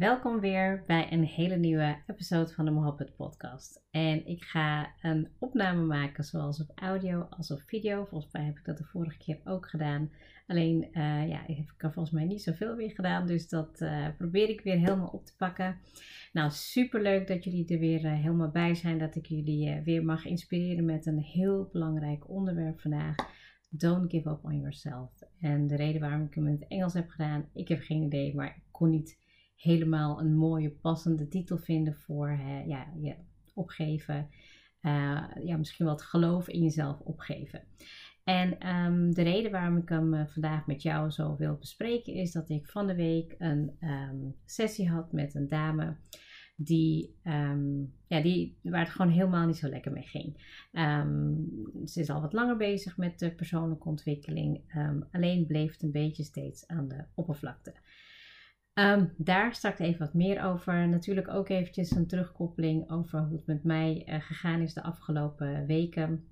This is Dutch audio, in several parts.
Welkom weer bij een hele nieuwe episode van de Mohabbat podcast. En ik ga een opname maken zowel op audio als op video. Volgens mij heb ik dat de vorige keer ook gedaan. Alleen, uh, ja, ik heb er volgens mij niet zoveel weer gedaan. Dus dat uh, probeer ik weer helemaal op te pakken. Nou, super leuk dat jullie er weer uh, helemaal bij zijn. Dat ik jullie weer mag inspireren met een heel belangrijk onderwerp vandaag. Don't give up on yourself. En de reden waarom ik hem in het Engels heb gedaan, ik heb geen idee, maar ik kon niet helemaal een mooie, passende titel vinden voor ja, je opgeven. Uh, ja, misschien wat geloof in jezelf opgeven. En um, de reden waarom ik hem uh, vandaag met jou zo wil bespreken is dat ik van de week een um, sessie had met een dame die, um, ja, die, waar het gewoon helemaal niet zo lekker mee ging. ze is al wat langer bezig met de persoonlijke ontwikkeling, alleen bleef het een beetje steeds aan de oppervlakte. Um, daar straks even wat meer over. Natuurlijk ook eventjes een terugkoppeling over hoe het met mij uh, gegaan is de afgelopen weken.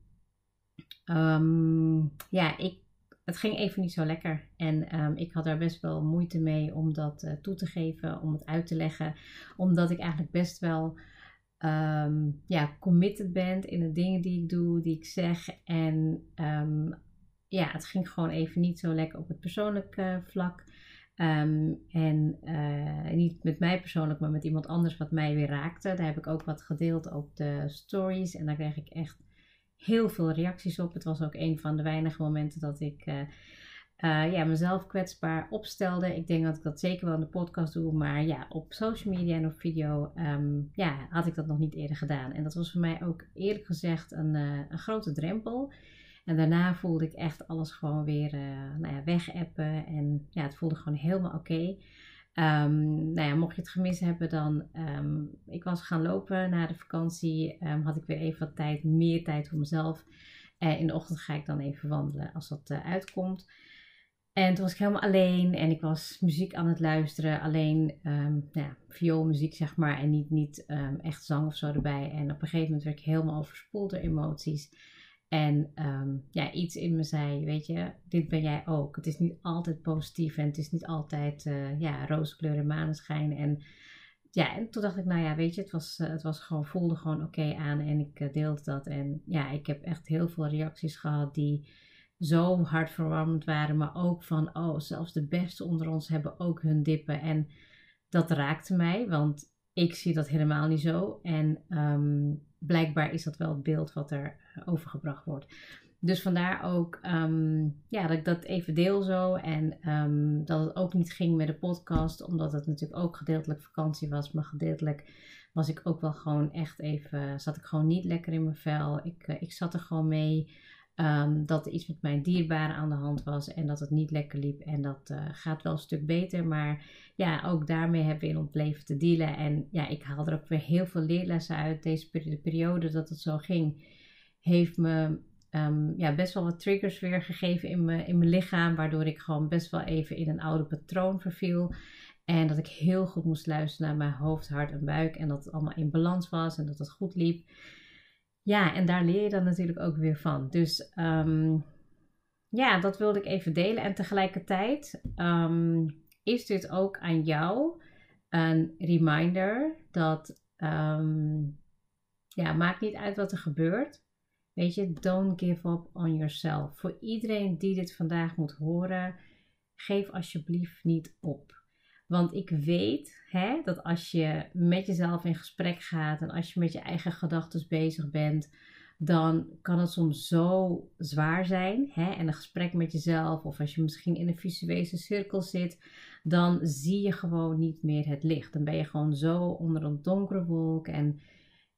Um, ja, ik, het ging even niet zo lekker. En um, ik had daar best wel moeite mee om dat uh, toe te geven, om het uit te leggen. Omdat ik eigenlijk best wel ja, committed ben in de dingen die ik doe, die ik zeg. En ja, het ging gewoon even niet zo lekker op het persoonlijke vlak. Um, en uh, niet met mij persoonlijk, maar met iemand anders wat mij weer raakte. Daar heb ik ook wat gedeeld op de stories. En daar kreeg ik echt heel veel reacties op. Het was ook een van de weinige momenten dat ik uh, uh, ja, mezelf kwetsbaar opstelde. Ik denk dat ik dat zeker wel in de podcast doe. Maar ja, op social media en op video um, ja, had ik dat nog niet eerder gedaan. En dat was voor mij ook eerlijk gezegd een, een grote drempel. En daarna voelde ik echt alles gewoon weer uh, nou ja, wegappen. En ja, het voelde gewoon helemaal oké. Okay. Um, nou ja, mocht je het gemist hebben, dan. Um, ik was gaan lopen na de vakantie. Um, had ik weer even wat tijd, meer tijd voor mezelf. Uh, in de ochtend ga ik dan even wandelen als dat uh, uitkomt. En toen was ik helemaal alleen en ik was muziek aan het luisteren. Alleen um, nou ja, vioolmuziek, zeg maar. En niet, niet echt zang of zo erbij. En op een gegeven moment werd ik helemaal overspoeld door emoties. En um, ja, iets in me zei, weet je, dit ben jij ook. Het is niet altijd positief en het is niet altijd uh, ja, en maneschijn. En ja, en toen dacht ik, nou ja, weet je, het was, uh, het was gewoon, voelde gewoon oké aan en ik uh, deelde dat. En ja, ik heb echt heel veel reacties gehad die zo hartverwarmend waren, maar ook van, oh, zelfs de beste onder ons hebben ook hun dippen. En dat raakte mij, want ik zie dat helemaal niet zo. En um, blijkbaar is dat wel het beeld wat er eh, overgebracht wordt. Dus vandaar ook um, ja, dat ik dat even deel zo. En um, dat het ook niet ging met de podcast, omdat het natuurlijk ook gedeeltelijk vakantie was. Maar gedeeltelijk was ik ook wel gewoon echt even, zat ik gewoon niet lekker in mijn vel. Ik, uh, ik zat er gewoon mee. Um, dat er iets met mijn dierbaren aan de hand was en dat het niet lekker liep. En dat uh, gaat wel een stuk beter. Maar ja, ook daarmee hebben we in ons leven te dealen. En ja, ik haal er ook weer heel veel leerlessen uit. Deze periode dat het zo ging, heeft me um, ja, best wel wat triggers weer gegeven in, in mijn lichaam. Waardoor ik gewoon best wel even in een oude patroon verviel. En dat ik heel goed moest luisteren naar mijn hoofd, hart en buik. En dat het allemaal in balans was en dat het goed liep. Ja, en daar leer je dan natuurlijk ook weer van. Dus um, ja, dat wilde ik even delen. En tegelijkertijd um, is dit ook aan jou een reminder dat, ja, maakt niet uit wat er gebeurt. Weet je, don't give up on yourself. Voor iedereen die dit vandaag moet horen, geef alsjeblieft niet op. Want ik weet hè, dat als je met jezelf in gesprek gaat en als je met je eigen gedachten bezig bent, dan kan het soms zo zwaar zijn. Hè? En een gesprek met jezelf, of als je misschien in een visuele cirkel zit, dan zie je gewoon niet meer het licht. Dan ben je gewoon zo onder een donkere wolk en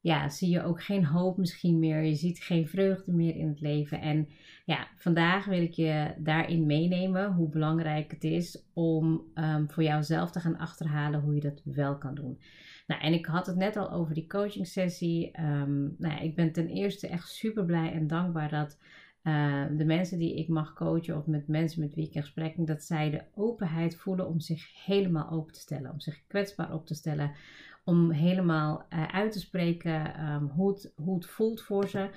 ja, zie je ook geen hoop misschien meer. Je ziet geen vreugde meer in het leven. En ja, vandaag wil ik je daarin meenemen hoe belangrijk het is om um, voor jouzelf te gaan achterhalen hoe je dat wel kan doen. Nou, en ik had het net al over die coaching sessie. Um, nou ik ben ten eerste echt super blij en dankbaar dat uh, de mensen die ik mag coachen of met mensen met wie ik in gesprek dat zij de openheid voelen om zich helemaal open te stellen, om zich kwetsbaar op te stellen, om helemaal uh, uit te spreken um, hoe, het, hoe het voelt voor ze.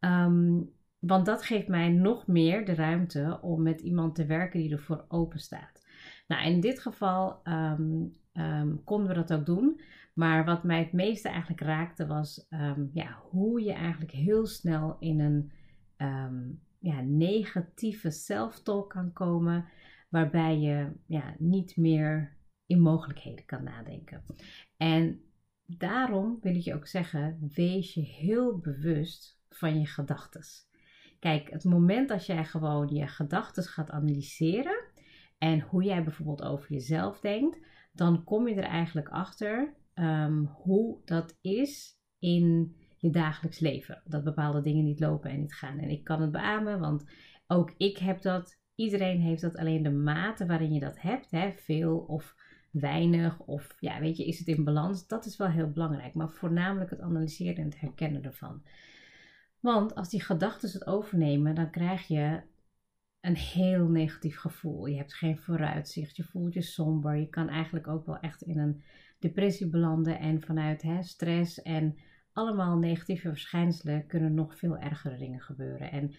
Um, want dat geeft mij nog meer de ruimte om met iemand te werken die ervoor open staat. Nou, in dit geval um, konden we dat ook doen. Maar wat mij het meeste eigenlijk raakte was ja, hoe je eigenlijk heel snel in een ja, negatieve self-talk kan komen. Waarbij je ja, niet meer in mogelijkheden kan nadenken. En daarom wil ik je ook zeggen: wees je heel bewust van je gedachten. Kijk, het moment dat jij gewoon je gedachten gaat analyseren en hoe jij bijvoorbeeld over jezelf denkt, dan kom je er eigenlijk achter um, hoe dat is in je dagelijks leven. Dat bepaalde dingen niet lopen en niet gaan. En ik kan het beamen, want ook ik heb dat. Iedereen heeft dat. Alleen de mate waarin je dat hebt, hè, veel of weinig of ja, weet je, is het in balans? Dat is wel heel belangrijk. Maar voornamelijk het analyseren en het herkennen ervan. Want als die gedachten het overnemen, dan krijg je een heel negatief gevoel. Je hebt geen vooruitzicht, je voelt je somber. Je kan eigenlijk ook wel echt in een depressie belanden. En vanuit hè, stress en allemaal negatieve verschijnselen kunnen nog veel ergere dingen gebeuren. En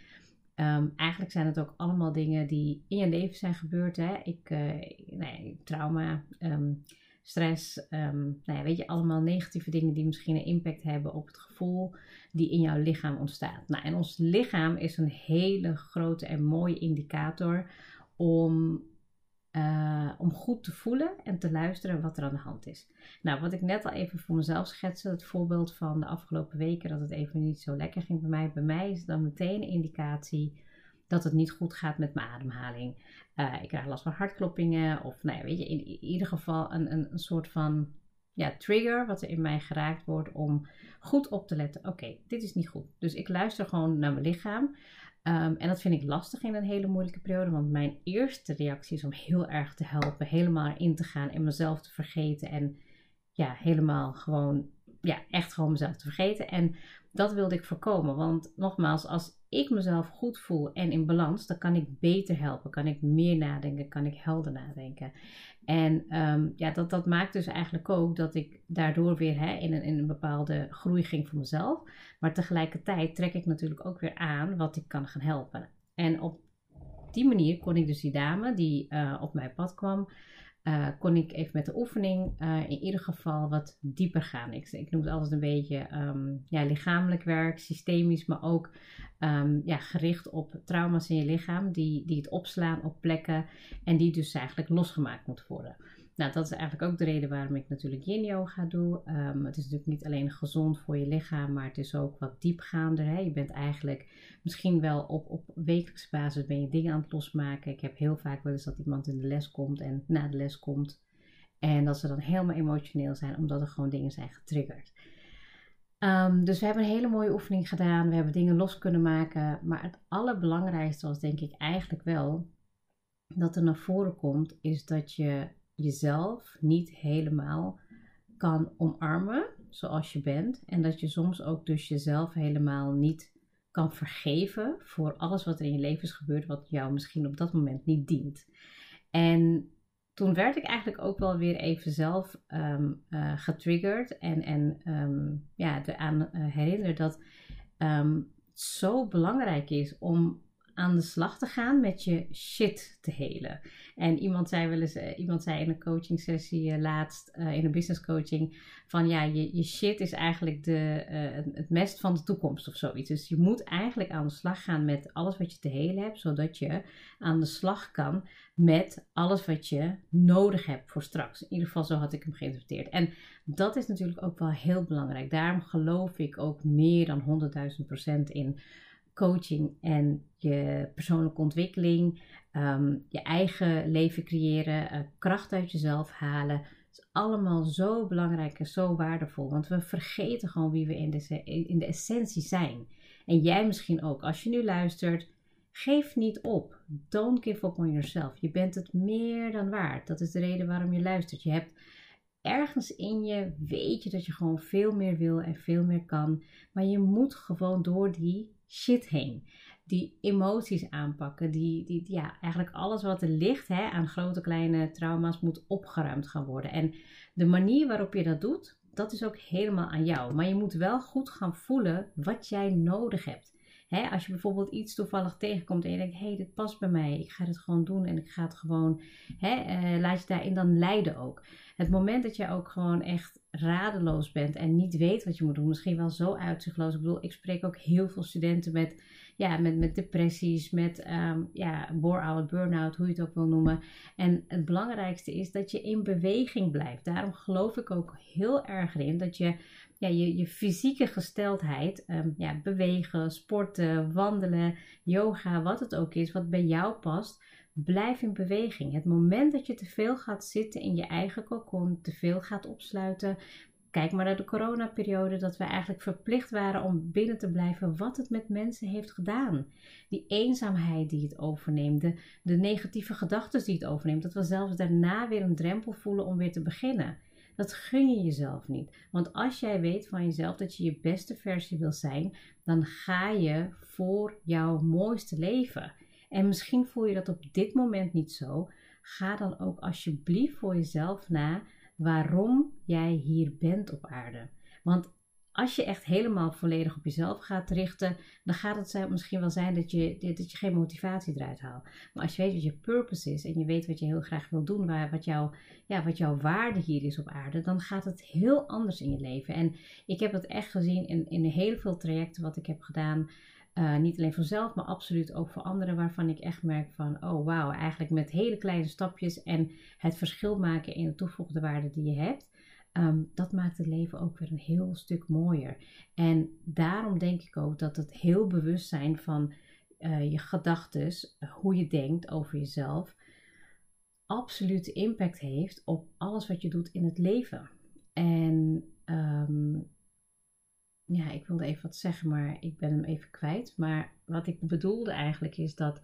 um, eigenlijk zijn het ook allemaal dingen die in je leven zijn gebeurd. Hè? Ik, uh, nee, trauma, um, stress, um, nou ja, weet je, allemaal negatieve dingen die misschien een impact hebben op het gevoel die in jouw lichaam ontstaat. Nou, en ons lichaam is een hele grote en mooie indicator om, uh, om goed te voelen en te luisteren wat er aan de hand is. Nou, wat ik net al even voor mezelf schetste, het voorbeeld van de afgelopen weken dat het even niet zo lekker ging bij mij. Bij mij is dan meteen een indicatie dat het niet goed gaat met mijn ademhaling. Uh, ik krijg last van hartkloppingen of nou ja, weet je, in ieder geval een, een, een soort van ja, trigger wat er in mij geraakt wordt om goed op te letten. Oké, dit is niet goed. Dus ik luister gewoon naar mijn lichaam. Um, en dat vind ik lastig in een hele moeilijke periode, want mijn eerste reactie is om heel erg te helpen, helemaal in te gaan en mezelf te vergeten en ja, helemaal gewoon, ja, echt gewoon mezelf te vergeten. En dat wilde ik voorkomen, want nogmaals, als ik mezelf goed voel en in balans, dan kan ik beter helpen, kan ik meer nadenken, kan ik helder nadenken. En um, ja, dat, dat maakt dus eigenlijk ook dat ik daardoor weer hè, in, een, in een bepaalde groei ging voor mezelf. Maar tegelijkertijd trek ik natuurlijk ook weer aan wat ik kan gaan helpen. En op die manier kon ik dus die dame die uh, op mijn pad kwam, uh, kon ik even met de oefening uh, in ieder geval wat dieper gaan. Ik, ik noem het altijd een beetje um, ja, lichamelijk werk, systemisch, maar ook um, ja, gericht op trauma's in je lichaam die, die het opslaan op plekken en die dus eigenlijk losgemaakt moeten worden. Nou, dat is eigenlijk ook de reden waarom ik natuurlijk yin yoga doe. Um, het is natuurlijk niet alleen gezond voor je lichaam, maar het is ook wat diepgaander. Hè? Je bent eigenlijk misschien wel op, op wekelijkse basis ben je dingen aan het losmaken. Ik heb heel vaak wel eens dat iemand in de les komt en na de les komt. En dat ze dan helemaal emotioneel zijn, omdat er gewoon dingen zijn getriggerd. Um, dus we hebben een hele mooie oefening gedaan. We hebben dingen los kunnen maken. Maar het allerbelangrijkste was denk ik eigenlijk wel dat er naar voren komt, is dat je jezelf niet helemaal kan omarmen zoals je bent. En dat je soms ook dus jezelf helemaal niet kan vergeven voor alles wat er in je leven is gebeurd, wat jou misschien op dat moment niet dient. En toen werd ik eigenlijk ook wel weer even zelf um, uh, getriggerd en, en um, ja, eraan uh, herinnerd dat het zo belangrijk is om aan de slag te gaan met je shit te helen. En iemand zei wel eens, uh, iemand zei in een coaching sessie uh, laatst, uh, in een business coaching, van ja, je, je shit is eigenlijk de, het mest van de toekomst of zoiets. Dus je moet eigenlijk aan de slag gaan met alles wat je te helen hebt, zodat je aan de slag kan met alles wat je nodig hebt voor straks. In ieder geval zo had ik hem geïnterpreteerd. En dat is natuurlijk ook wel heel belangrijk. Daarom geloof ik ook meer dan 100.000 procent in coaching en je persoonlijke ontwikkeling, ehm, je eigen leven creëren, uh, kracht uit jezelf halen. is allemaal zo belangrijk en zo waardevol, want we vergeten gewoon wie we in de, in de essentie zijn. En jij misschien ook. Als je nu luistert, geef niet op. Don't give up on yourself. Je bent het meer dan waard. Dat is de reden waarom je luistert. Je hebt ergens in je weet je dat je gewoon veel meer wil en veel meer kan. Maar je moet gewoon door die shit heen. Die emoties aanpakken. Die, die, ja, eigenlijk alles wat er ligt hè, aan grote kleine trauma's moet opgeruimd gaan worden. En de manier waarop je dat doet, dat is ook helemaal aan jou. Maar je moet wel goed gaan voelen wat jij nodig hebt. Hè, als je bijvoorbeeld iets toevallig tegenkomt en je denkt, hé, hey, dit past bij mij, ik ga het gewoon doen en ik ga het gewoon, hè, eh, laat je daarin dan leiden ook. Het moment dat je ook gewoon echt radeloos bent en niet weet wat je moet doen, misschien wel zo uitzichtloos. Ik bedoel, ik spreek ook heel veel studenten met, ja, met, met depressies, met um, ja, bore-out, burn-out, hoe je het ook wil noemen. En het belangrijkste is dat je in beweging blijft. Daarom geloof ik ook heel erg in dat je ja, je, je fysieke gesteldheid, um, ja, bewegen, sporten, wandelen, yoga, wat het ook is, wat bij jou past, blijf in beweging. Het moment dat je te veel gaat zitten in je eigen kokon, te veel gaat opsluiten. Kijk maar naar de coronaperiode, dat we eigenlijk verplicht waren om binnen te blijven, wat het met mensen heeft gedaan. Die eenzaamheid die het overneemt, de, de negatieve gedachten die het overneemt, dat we zelfs daarna weer een drempel voelen om weer te beginnen. Dat gun je jezelf niet. Want als jij weet van jezelf dat je je beste versie wil zijn, dan ga je voor jouw mooiste leven. En misschien voel je dat op dit moment niet zo. Ga dan ook alsjeblieft voor jezelf na waarom jij hier bent op aarde. Want als je echt helemaal volledig op jezelf gaat richten, dan gaat het misschien wel zijn dat je, dat je geen motivatie eruit haalt. Maar als je weet wat je purpose is en je weet wat je heel graag wil doen, waar, wat, jouw, ja, wat jouw waarde hier is op aarde, dan gaat het heel anders in je leven. En ik heb dat echt gezien in, in heel veel trajecten wat ik heb gedaan. Uh, niet alleen voor zelf, maar absoluut ook voor anderen, waarvan ik echt merk van, oh wauw, eigenlijk met hele kleine stapjes en het verschil maken in de toegevoegde waarde die je hebt, Ehm, dat maakt het leven ook weer een heel stuk mooier. En daarom denk ik ook dat het heel bewust zijn van uh, je gedachten, eh, hoe je denkt over jezelf, absolute impact heeft op alles wat je doet in het leven. En um, ja, ik wilde even wat zeggen, maar ik ben hem even kwijt. Maar wat ik bedoelde eigenlijk is dat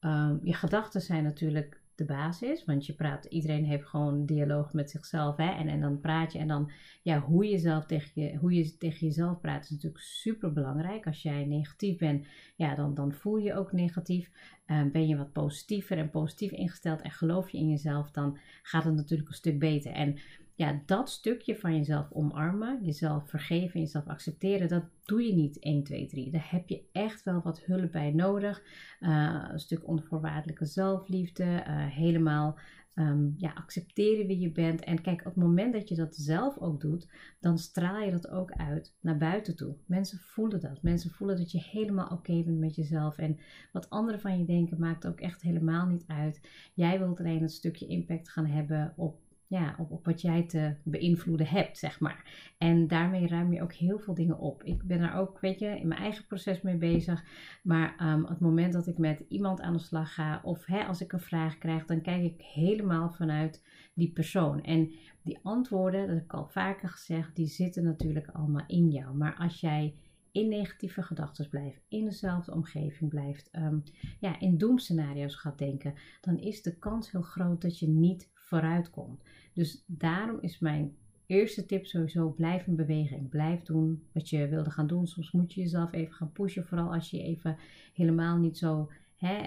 um, je gedachten zijn natuurlijk de basis. Want je praat, iedereen heeft gewoon dialoog met zichzelf. Hè? En, en dan praat je. En dan ja, hoe je, zelf tegen je, hoe je tegen jezelf praat is natuurlijk super belangrijk. Als jij negatief bent, ja, dan, dan voel je ook negatief. Um, ben je wat positiever en positief ingesteld en geloof je in jezelf, dan gaat het natuurlijk een stuk beter. En ja, dat stukje van jezelf omarmen, jezelf vergeven, jezelf accepteren, dat doe je niet 1, 2, 3. Daar heb je echt wel wat hulp bij nodig. Uh, een stuk onvoorwaardelijke zelfliefde, uh, helemaal um, ja, accepteren wie je bent. En kijk, op het moment dat je dat zelf ook doet, dan straal je dat ook uit naar buiten toe. Mensen voelen dat. Mensen voelen dat je helemaal oké bent met jezelf. En wat anderen van je denken maakt ook echt helemaal niet uit. Jij wilt alleen een stukje impact gaan hebben op ja, op, op wat jij te beïnvloeden hebt, zeg maar. En daarmee ruim je ook heel veel dingen op. Ik ben er ook, weet je, in mijn eigen proces mee bezig. Maar op het moment dat ik met iemand aan de slag ga, of hè, als ik een vraag krijg, dan kijk ik helemaal vanuit die persoon. En die antwoorden, dat heb ik al vaker gezegd, die zitten natuurlijk allemaal in jou. Maar als jij in negatieve gedachten blijft, in dezelfde omgeving blijft, um, ja, in doemscenario's gaat denken, dan is de kans heel groot dat je niet vooruit komt. Dus daarom is mijn eerste tip sowieso blijf in beweging. Blijf doen wat je wilde gaan doen. Soms moet je jezelf even gaan pushen, vooral als je even helemaal niet zo,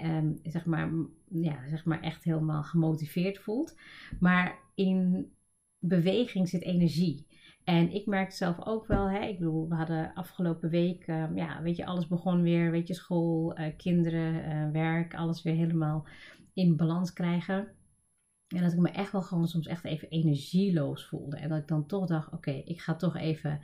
um, zeg, maar, ja, zeg maar echt helemaal gemotiveerd voelt. Maar in beweging zit energie. En ik merkte zelf ook wel, ik bedoel, we hadden afgelopen week, ehm, ja, weet je, alles begon weer, weet je, school, uh, kinderen, uh, werk, alles weer helemaal in balans krijgen. En dat ik me echt wel gewoon soms echt even energieloos voelde. En dat ik dan toch dacht, oké, ik ga toch even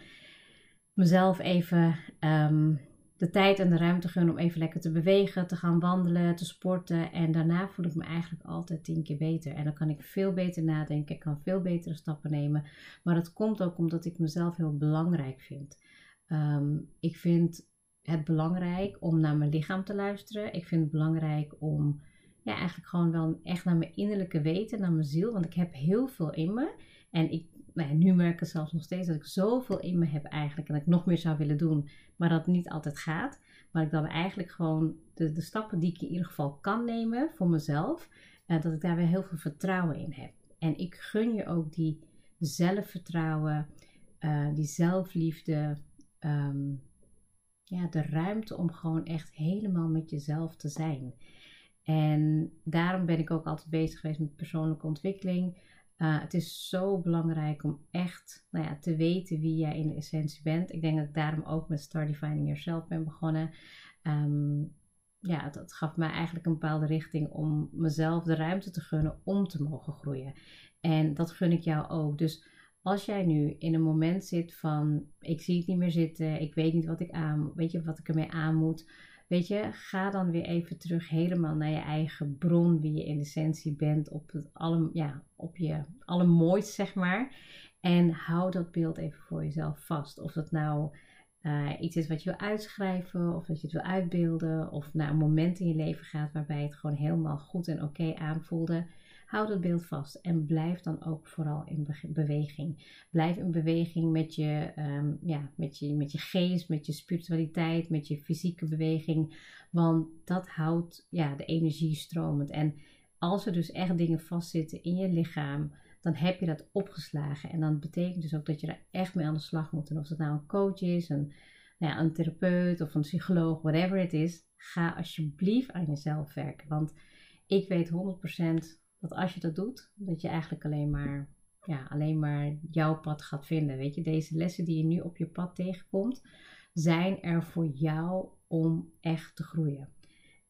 mezelf even um, de tijd en de ruimte gunnen om even lekker te bewegen, te gaan wandelen, te sporten. En daarna voel ik me eigenlijk altijd tien keer beter. En dan kan ik veel beter nadenken, ik kan veel betere stappen nemen. Maar dat komt ook omdat ik mezelf heel belangrijk vind. Um, ik vind het belangrijk om naar mijn lichaam te luisteren. Ik vind het belangrijk om ja, eigenlijk gewoon wel echt naar mijn innerlijke weten, naar mijn ziel. Want ik heb heel veel in me. En ik, nou ja, nu merk ik zelfs nog steeds dat ik zoveel in me heb eigenlijk. En dat ik nog meer zou willen doen, maar dat niet altijd gaat. Maar ik dan eigenlijk gewoon de, de stappen die ik in ieder geval kan nemen voor mezelf. Uh, dat ik daar weer heel veel vertrouwen in heb. En ik gun je ook die zelfvertrouwen, uh, die zelfliefde. Um, ja, de ruimte om gewoon echt helemaal met jezelf te zijn. En daarom ben ik ook altijd bezig geweest met persoonlijke ontwikkeling. Uh, het is zo belangrijk om echt nou ja, te weten wie jij in de essentie bent. Ik denk dat ik daarom ook met Start Defining Yourself ben begonnen. Um, ja, dat gaf mij eigenlijk een bepaalde richting om mezelf de ruimte te gunnen om te mogen groeien. En dat gun ik jou ook. Dus als jij nu in een moment zit van ik zie het niet meer zitten, ik weet niet wat ik aan, weet je wat ik ermee aan moet. Weet je, ga dan weer even terug helemaal naar je eigen bron, wie je in essentie bent, op, het alle, ja, op je allermooist, zeg maar. En hou dat beeld even voor jezelf vast. Of dat nou uh, iets is wat je wil uitschrijven, of dat je het wil uitbeelden, of naar een moment in je leven gaat waarbij het gewoon helemaal goed en oké aanvoelde. Houd het beeld vast en blijf dan ook vooral in beweging. Blijf in beweging met je, um, ja, met, je, met je geest, met je spiritualiteit, met je fysieke beweging. Want dat houdt ja, de energie stromend. En als er dus echt dingen vastzitten in je lichaam, dan heb je dat opgeslagen. En dan betekent dus ook dat je er echt mee aan de slag moet. En of het nou een coach is, een, nou ja, een therapeut of een psycholoog, whatever het is, ga alsjeblieft aan jezelf werken. Want ik weet 100% dat als je dat doet, dat je eigenlijk alleen maar, ja, alleen maar jouw pad gaat vinden. Weet je, deze lessen die je nu op je pad tegenkomt, zijn er voor jou om echt te groeien.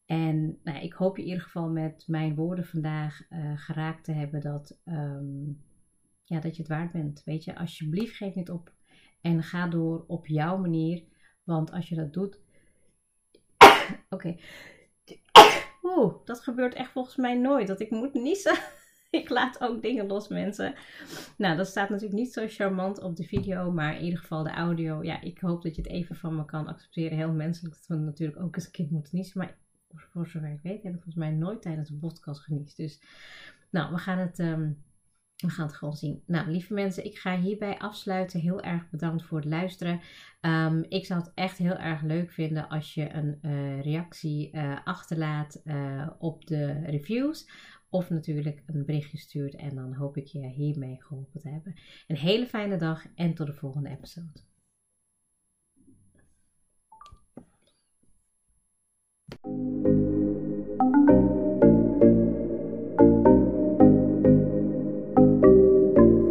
En nou, ik hoop je in ieder geval met mijn woorden vandaag uh, geraakt te hebben dat, um, ja, dat je het waard bent. Weet je, alsjeblieft geef niet op en ga door op jouw manier. Want als je dat doet. Oké. Oeh, dat gebeurt echt volgens mij nooit. Dat ik moet niezen. ik laat ook dingen los, mensen. Nou, dat staat natuurlijk niet zo charmant op de video, maar in ieder geval de audio. Ja, ik hoop dat je het even van me kan accepteren. Heel menselijk dat we natuurlijk ook eens een kind moeten niezen. Maar voor zover ik weet heb ik volgens mij nooit tijdens een podcast geniest. Dus, nou, we gaan het... Um, we gaan het gewoon zien. Nou, lieve mensen, ik ga hierbij afsluiten. Heel erg bedankt voor het luisteren. Um, ik zou het echt heel erg leuk vinden als je een uh, reactie uh, achterlaat uh, op de reviews. Of natuurlijk een berichtje stuurt. En dan hoop ik je hiermee geholpen te hebben. Een hele fijne dag en tot de volgende episode.